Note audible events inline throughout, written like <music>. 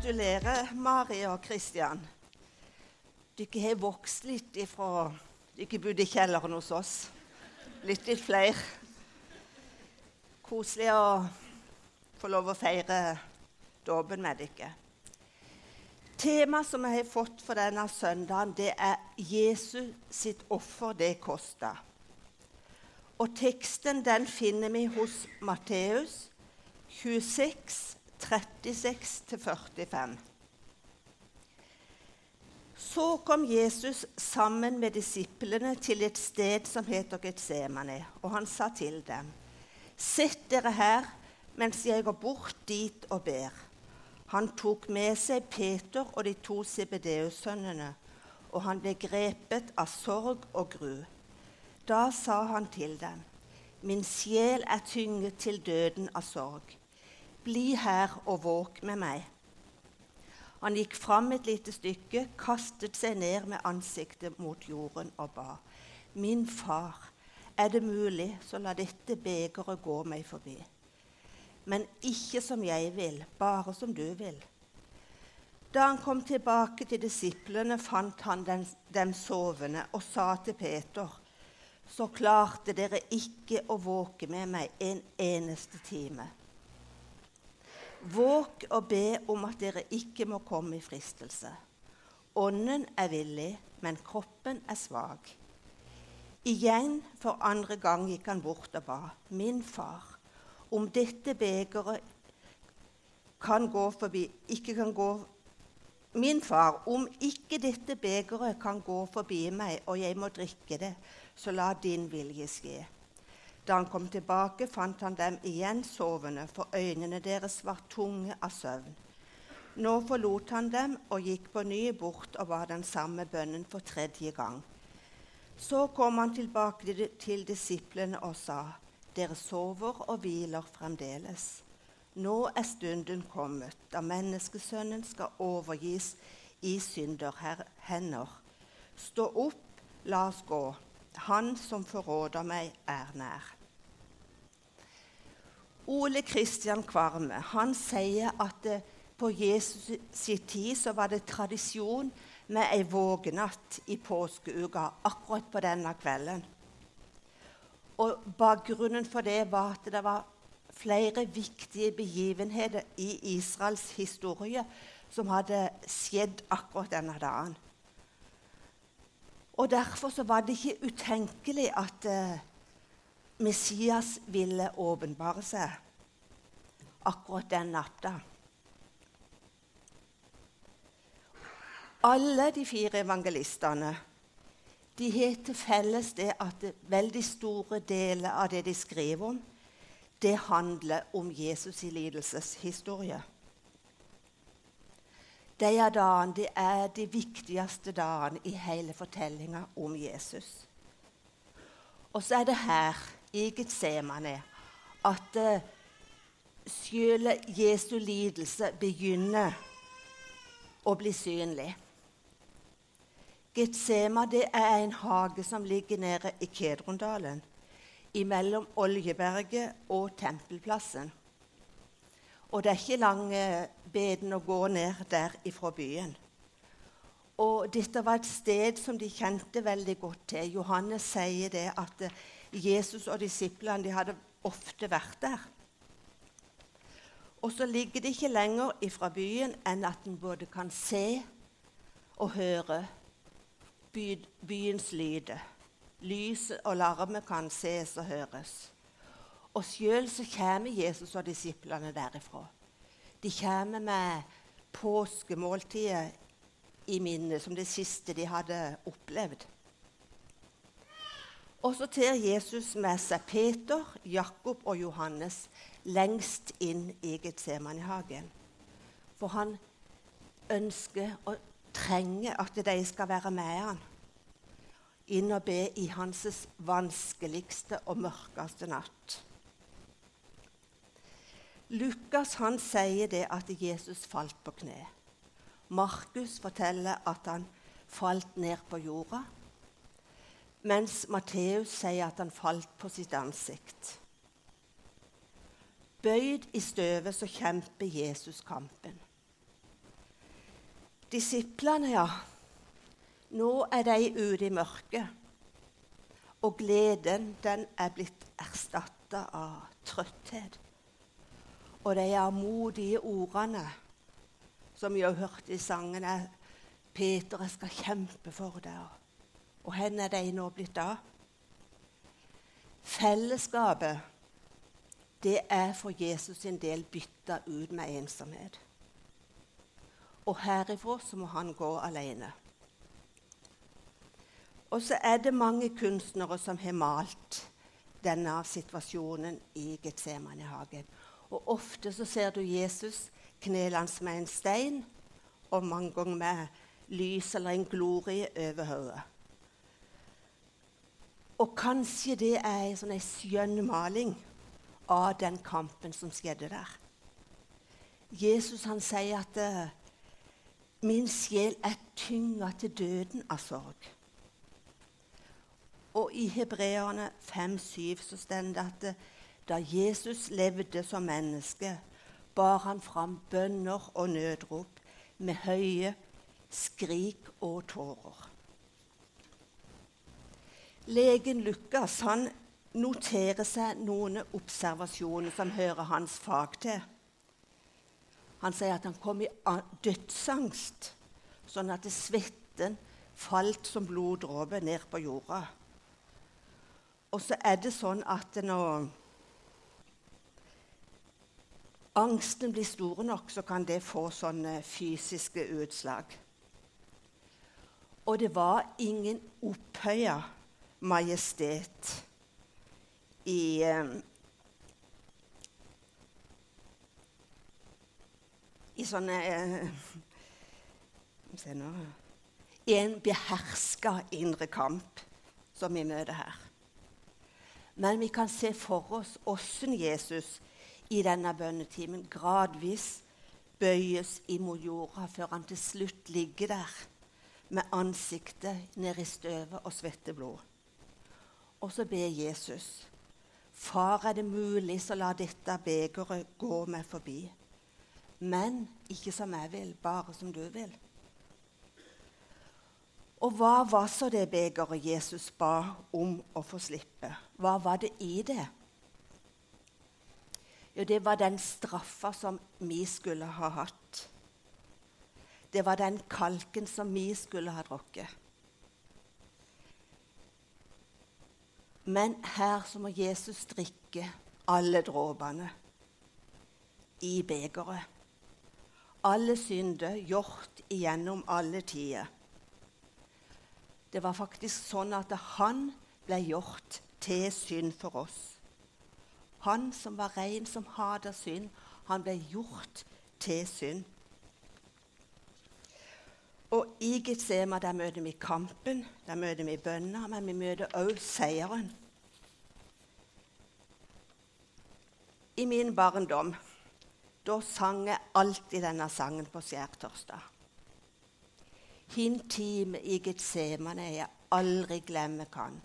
Gratulerer, Mari og Kristian. Dere har vokst litt ifra Dere bodde i kjelleren hos oss. Litt litt flere. Koselig å få lov å feire dåpen med dere. Temaet som jeg har fått for denne søndagen, det er Jesus sitt offer, det kosta. Og teksten den finner vi hos Matteus 26, 36-45. Så kom Jesus sammen med disiplene til et sted som heter Getsemane, og han sa til dem.: Sett dere her mens jeg går bort dit og ber. Han tok med seg Peter og de to CBDU-sønnene, og han ble grepet av sorg og gru. Da sa han til dem, Min sjel er tynget til døden av sorg. Bli her og våk med meg. Han gikk fram et lite stykke, kastet seg ned med ansiktet mot jorden og ba. Min far, er det mulig, så la dette begeret gå meg forbi. Men ikke som jeg vil, bare som du vil. Da han kom tilbake til disiplene, fant han dem, dem sovende og sa til Peter.: Så klarte dere ikke å våke med meg en eneste time. Våg og be om at dere ikke må komme i fristelse. Ånden er villig, men kroppen er svak. Igjen for andre gang gikk han bort og ba. Min far, om dette begeret kan gå forbi ikke kan gå Min far, om ikke dette begeret kan gå forbi meg, og jeg må drikke det, så la din vilje skje. Da han kom tilbake, fant han dem igjen sovende, for øynene deres var tunge av søvn. Nå forlot han dem og gikk på ny bort og ba den samme bønnen for tredje gang. Så kom han tilbake til disiplene og sa, Dere sover og hviler fremdeles. Nå er stunden kommet da menneskesønnen skal overgis i synder hender. Stå opp, la oss gå. Han som forråder meg, er nær. Ole Kristian Kvarme han sier at det, på Jesus sin tid så var det tradisjon med ei vågenatt i påskeuka akkurat på denne kvelden. Og Bakgrunnen for det var at det var flere viktige begivenheter i Israels historie som hadde skjedd akkurat denne dagen. Og Derfor så var det ikke utenkelig at eh, Messias ville åpenbare seg akkurat den natta. Alle de fire evangelistene de har til felles det at veldig store deler av det de skriver om, det handler om Jesus' i lidelseshistorie. Disse dagene er de viktigste dagene i hele fortellinga om Jesus. Og så er det her i Getsemane at uh, selv Jesu lidelse begynner å bli synlig. Getsema er en hage som ligger nede i Kedrondalen, mellom Oljeberget og Tempelplassen. Og det er ikke lange beden å gå ned der ifra byen. Og dette var et sted som de kjente veldig godt til. Johannes sier det at Jesus og disiplene de hadde ofte vært der. Og så ligger det ikke lenger ifra byen enn at en både kan se og høre by, byens lyder. Lyset og larmet kan ses og høres. Og sjøl så kommer Jesus og disiplene derifra. De kommer med påskemåltidet i minnet som det siste de hadde opplevd. Og så tar Jesus med seg Peter, Jakob og Johannes lengst inn i Getsemanehagen. For han ønsker og trenger at de skal være med han inn og be i hans vanskeligste og mørkeste natt. Lukas han sier det at Jesus falt på kne. Markus forteller at han falt ned på jorda mens Matteus sier at han falt på sitt ansikt. Bøyd i støvet så kjemper Jesus kampen. Disiplene, ja. Nå er de ute i mørket. Og gleden den er blitt erstatta av trøtthet. Og de modige ordene som vi har hørt i sangen, er 'Peter, jeg skal kjempe for deg'. Og hvor er de nå blitt av? Fellesskapet det er for Jesus sin del bytta ut med ensomhet. Og herifra så må han gå alene. Og så er det mange kunstnere som har malt denne situasjonen i Getsemanehagen. Og ofte så ser du Jesus knelende med en stein, og mange ganger med lys eller en glorie over hodet. Og kanskje det er en sånn skjønnmaling av den kampen som skjedde der. Jesus han sier at uh, 'min sjel er tynga til døden av sorg'. Og i Hebreerne 5,7 så står det at da Jesus levde som menneske, bar han fram bønner og nødrop med høye skrik og tårer. Legen Lukas han noterer seg noen observasjoner som hører hans fag til. Han sier at han kom i dødsangst, sånn at svetten falt som bloddråper ned på jorda. Og så er det sånn at når angsten blir stor nok, så kan det få sånne fysiske utslag. Og det var ingen opphøya majestet i eh, I sånne eh, <laughs> Se nå I en beherska indre kamp som vi møter her. Men vi kan se for oss åssen Jesus i denne bønnetimen gradvis bøyes imot jorda før han til slutt ligger der med ansiktet ned i støvet og svette blod. Og så ber Jesus. Far, er det mulig, så la dette begeret gå meg forbi. Men ikke som jeg vil, bare som du vil. Og hva var så det begeret Jesus ba om å få slippe? Hva var det i det? Jo, det var den straffa som vi skulle ha hatt. Det var den kalken som vi skulle ha drukket. Men her så må Jesus drikke alle dråpene i begeret. Alle synder gjort igjennom alle tider. Det var faktisk sånn at han ble gjort til synd for oss. Han som var ren, som hater synd, han ble gjort til synd. Og i Getsema der møter vi kampen, der møter vi bønna, men vi møter òg seieren. I min barndom da sang jeg alltid denne sangen på skjærtorsdag. Hin time i Getsemane jeg aldri glemme kan,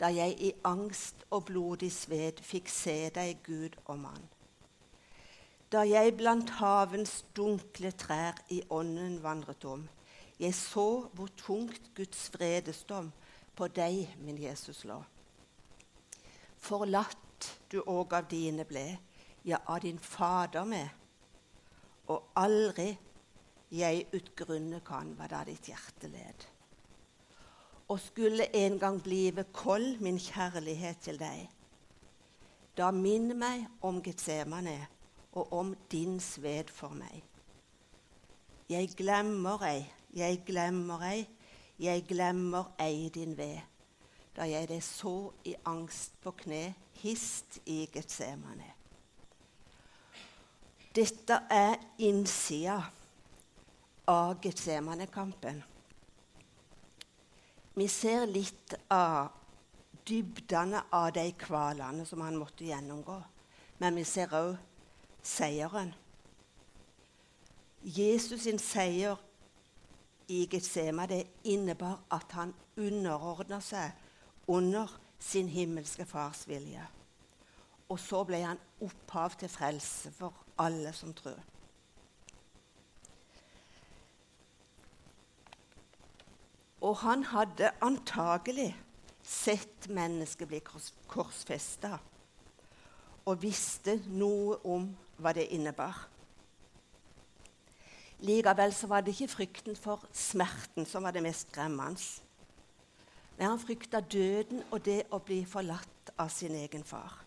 da jeg i angst og blodig sved fikk se deg, Gud og mann. Da jeg blant havens dunkle trær i ånden vandret om, jeg så hvor tungt Guds vredesdom på deg, min Jesus, lå. Forlatt du òg av dine ble, ja, av din Fader med, og aldri jeg utgrunne kan hva da ditt hjerte led. Og skulle en gang blive kold min kjærlighet til deg, da minn meg om Getsemane og om din sved for meg. Jeg glemmer ei, jeg glemmer ei, jeg glemmer ei din ved, da jeg deg så i angst på kne, hist i Getsemane. Dette er innsida av Getsemane-kampen. Vi ser litt av dybdene av de kvalene som han måtte gjennomgå. Men vi ser òg seieren. Jesus sin seier i Getsema det innebar at han underordna seg under sin himmelske fars vilje. Og så ble han opphav til frelse for alle som tror. Og han hadde antagelig sett mennesket bli kors korsfesta og visste noe om hva det innebar. Likevel så var det ikke frykten for smerten som var det mest skremmende. Men han frykta døden og det å bli forlatt av sin egen far.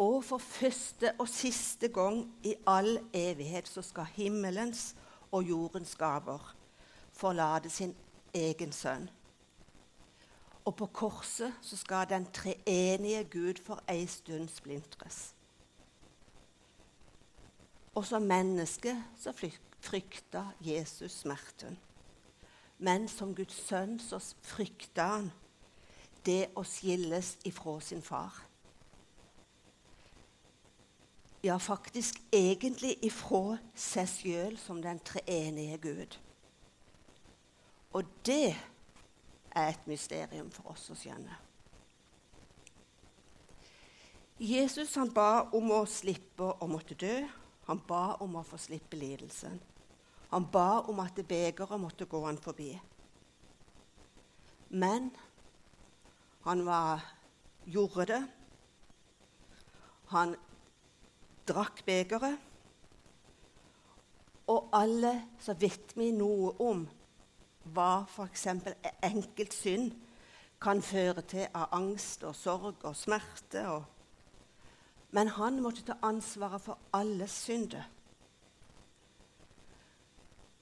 Og for første og siste gang i all evighet så skal himmelens og jordens gaver forlate sin egen sønn. Og på korset så skal den treenige Gud for ei stund splintres. Og som menneske så frykta Jesus smerten. Men som Guds sønn så frykta han det å skilles ifra sin far. Ja, faktisk egentlig ifra seg sjøl som den treenige Gud. Og det er et mysterium for oss å skjønne. Jesus han ba om å slippe å måtte dø. Han ba om å få slippe lidelsen. Han ba om at begeret måtte gå han forbi. Men han var, gjorde det. Han drakk begeret. Og alle så vet vi noe om hva f.eks. enkelt synd kan føre til av angst og sorg og smerte. og men han måtte ta ansvaret for alle synder.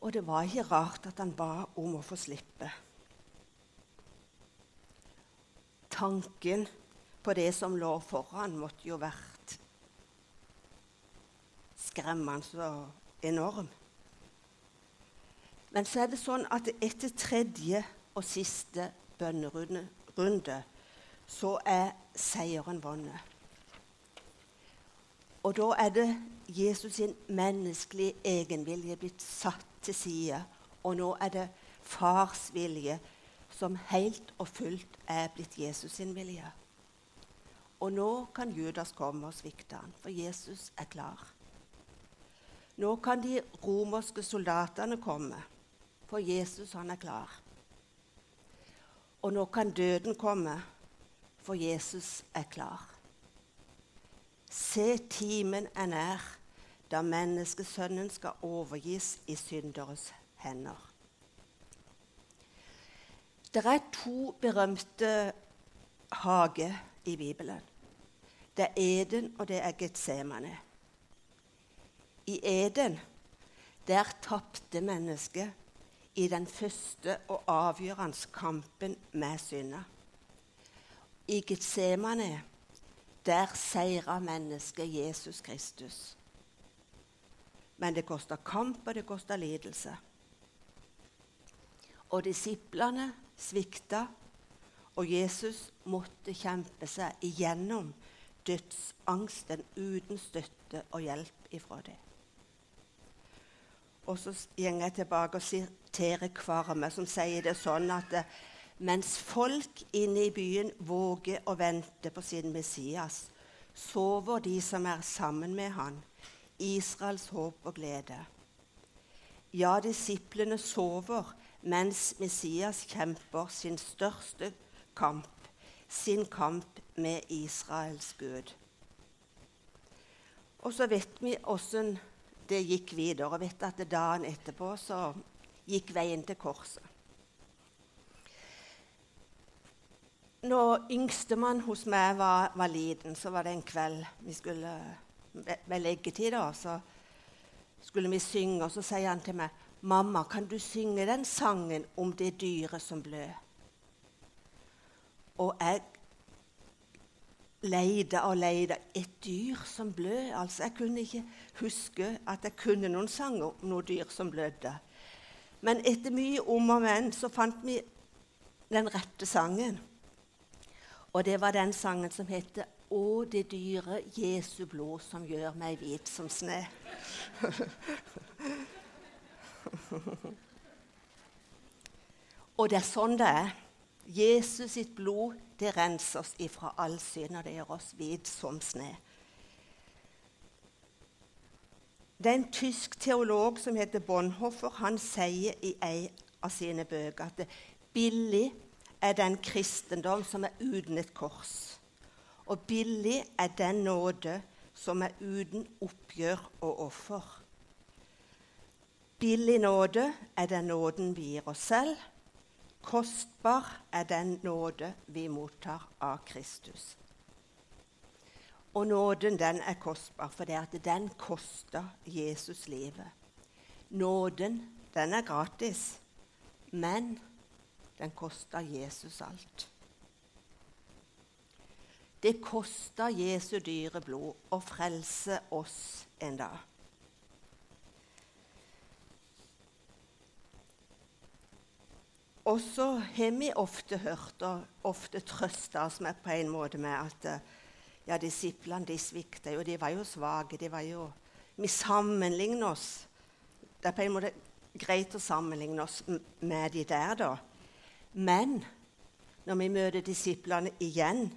Og det var ikke rart at han ba om å få slippe. Tanken på det som lå foran, måtte jo vært skremmende og enorm. Men så er det sånn at etter tredje og siste bønnerunde så er seieren vunnet. Og da er det Jesus sin menneskelige egenvilje blitt satt til side. Og nå er det fars vilje som helt og fullt er blitt Jesus sin vilje. Og nå kan Judas komme og svikte han, for Jesus er klar. Nå kan de romerske soldatene komme, for Jesus han er klar. Og nå kan døden komme, for Jesus er klar. Se, timen er nær, da menneskesønnen skal overgis i synderes hender. Det er to berømte hager i Bibelen. Det er Eden, og det er Getsemane. I Eden der tapte mennesket i den første og avgjørende kampen med synda. I Getsemane der seira mennesket Jesus Kristus. Men det kosta kamp, og det kosta lidelse. Og disiplene svikta, og Jesus måtte kjempe seg igjennom dødsangsten uten støtte og hjelp ifra det. Og så går jeg tilbake og siterer Kvarme, som sier det sånn at mens folk inne i byen våger å vente på sin Messias, sover de som er sammen med han, Israels håp og glede. Ja, disiplene sover mens Messias kjemper sin største kamp, sin kamp med Israels Gud. Og så vet vi åssen det gikk videre. og vet at Dagen etterpå så gikk veien til korset. når yngstemann hos meg var, var, liten, så var det en kveld vi skulle ved leggetid. da, Så skulle vi synge, og så sier han til meg 'Mamma, kan du synge den sangen om det dyret som blød?' Og jeg leide og leide. Et dyr som blød. Altså, Jeg kunne ikke huske at jeg kunne noen sanger om noe dyr som blødde. Men etter mye om og men så fant vi den rette sangen. Og det var den sangen som heter 'Å, det dyre Jesu blod som gjør meg hvit som sne'. <laughs> og det er sånn det er. Jesus sitt blod det renser oss ifra all synd, og det gjør oss hvit som sne. Det er en tysk teolog som heter Bonhoeffer. Han sier i ei av sine bøker at billig er den kristendom som er uten et kors. Og billig er den nåde som er uten oppgjør og offer. Billig nåde er den nåden vi gir oss selv. Kostbar er den nåde vi mottar av Kristus. Og nåden den er kostbar fordi at den koster Jesus livet. Nåden den er gratis, men den koster Jesus alt. Det koster Jesu dyre blod å frelse oss en dag. Og så har vi ofte hørt og ofte trøsta oss med på en måte med at ja, disiplene de svikta jo, de var jo svake. de var jo, Vi sammenligner oss. Det er på en måte greit å sammenligne oss med de der, da. Men når vi møter disiplene igjen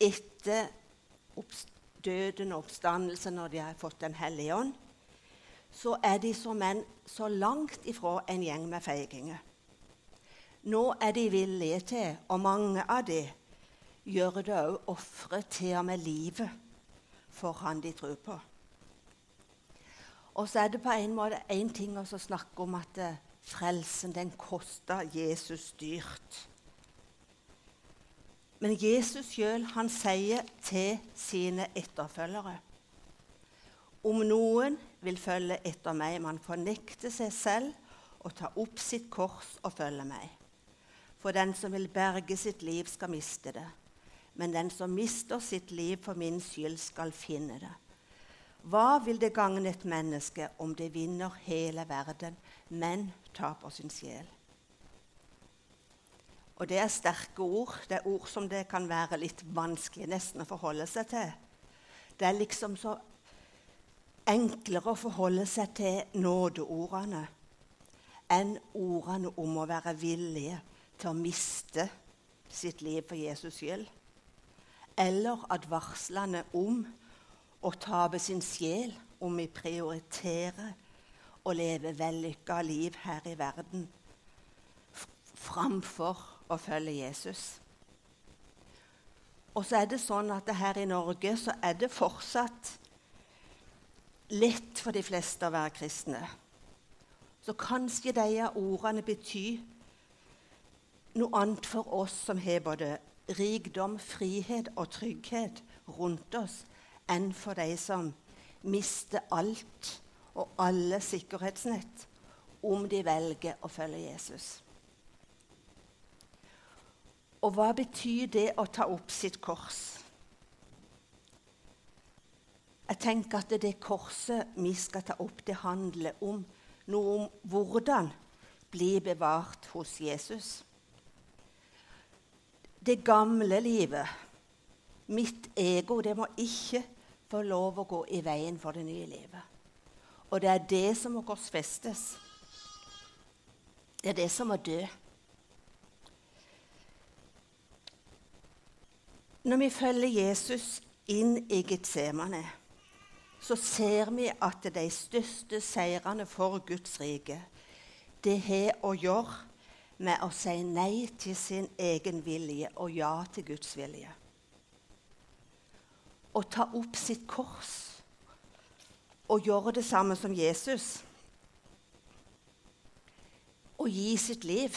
etter døden og oppstandelsen, når de har fått Den hellige ånd, så er de som menn så langt ifra en gjeng med feiginger. Nå er de villige til, og mange av de gjør det òg, ofre til og med livet for han de tror på. Og så er det på en måte én ting å snakke om at eh, frelsen den kosta Jesus dyrt. Men Jesus sjøl sier til sine etterfølgere om noen vil følge etter meg, man fornekter seg selv og ta opp sitt kors og følge meg. For den som vil berge sitt liv, skal miste det. Men den som mister sitt liv for min skyld, skal finne det. Hva vil det gagne et menneske om det vinner hele verden, men taper sin sjel? Og det er sterke ord. Det er ord som det kan være litt vanskelig nesten å forholde seg til. Det er liksom så enklere å forholde seg til nådeordene enn ordene om å være villige til å miste sitt liv for Jesus skyld. Eller advarslene om å tape sin sjel om vi prioriterer å leve vellykka liv her i verden framfor å følge Jesus. Og så er det sånn at her i Norge så er det fortsatt lett for de fleste å være kristne. Så kanskje de ordene betyr noe annet for oss som har både rikdom, frihet og trygghet rundt oss, enn for de som mister alt og alle sikkerhetsnett om de velger å følge Jesus. Og hva betyr det å ta opp sitt kors? Jeg tenker at det korset vi skal ta opp, det handler om noe om hvordan bli bevart hos Jesus. Det gamle livet, mitt ego, det må ikke få lov å gå i veien for det nye livet. Og det er det som må korsfestes. Det er det som må dø. Når vi følger Jesus inn i Getsemane, så ser vi at de største seirene for Guds rike, det har å gjøre med å si nei til sin egen vilje og ja til Guds vilje å ta opp sitt kors og gjøre det samme som Jesus. Og gi sitt liv.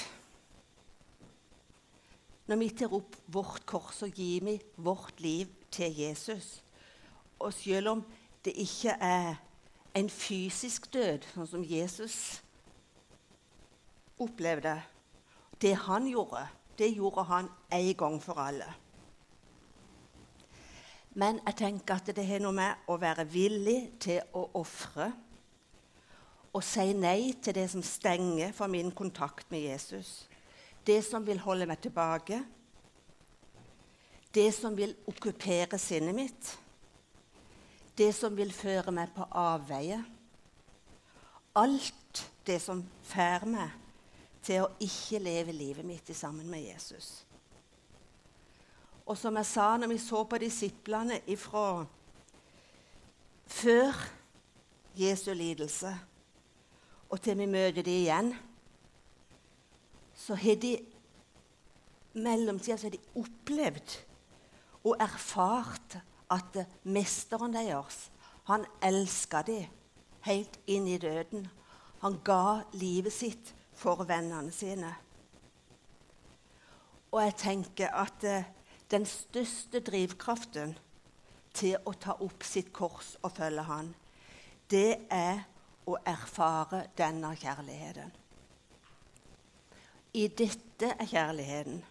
Når vi tar opp vårt kors, så gir vi vårt liv til Jesus. Og selv om det ikke er en fysisk død, sånn som Jesus opplevde Det han gjorde, det gjorde han en gang for alle. Men jeg tenker at det har noe med å være villig til å ofre og si nei til det som stenger for min kontakt med Jesus. Det som vil holde meg tilbake. Det som vil okkupere sinnet mitt. Det som vil føre meg på avveie. Alt det som får meg til å ikke leve livet mitt sammen med Jesus. Og som jeg sa når vi så på disiplene ifra før Jesu lidelse, og til vi møter dem igjen, så har de mellomtida så de opplevd og erfart at mesteren deres han elska dem helt inn i døden. Han ga livet sitt for vennene sine. Og jeg tenker at eh, den største drivkraften til å ta opp sitt kors og følge han, det er å erfare denne kjærligheten. I dette er kjærligheten.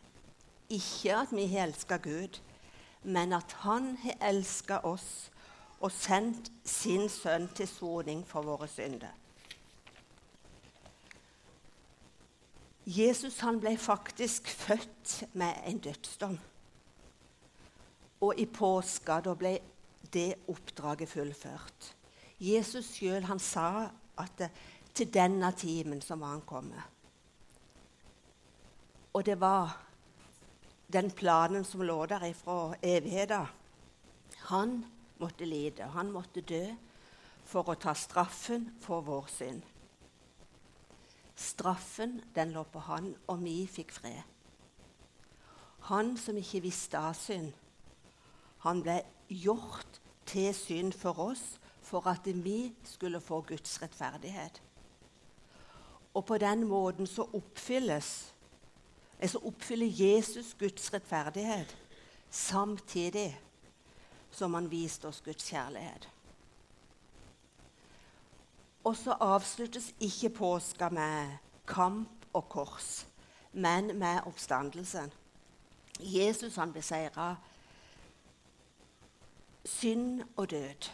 Ikke at vi har elska Gud, men at Han har elska oss og sendt sin sønn til soning for våre synder. Jesus han ble faktisk født med en dødsdom. Og i påska da ble det oppdraget fullført. Jesus sjøl sa at det, til denne timen så må han komme. Og det var den planen som lå der ifra evigheten. Han måtte lide, han måtte dø for å ta straffen for vår synd. Straffen den lå på han, og vi fikk fred. Han som ikke visste av synd, han ble gjort til synd for oss for at vi skulle få Guds rettferdighet. Og på den måten så oppfylles så oppfyller Jesus Guds rettferdighet samtidig som han viste oss Guds kjærlighet. Og så avsluttes ikke påska med kamp og kors, men med oppstandelsen. Jesus han beseira synd og død,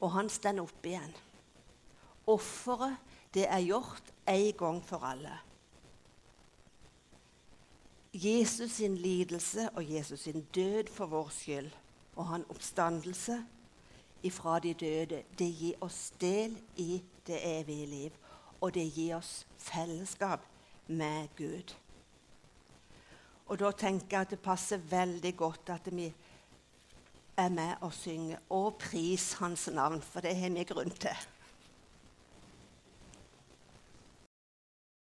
og han står opp igjen. Offeret, det er gjort en gang for alle. Jesus sin lidelse og Jesus sin død for vår skyld og han oppstandelse ifra de døde, det gir oss del i det evige liv. Og det gir oss fellesskap med Gud. Og da tenker jeg at det passer veldig godt at vi er med og synger og pris Hans navn, for det har vi grunn til.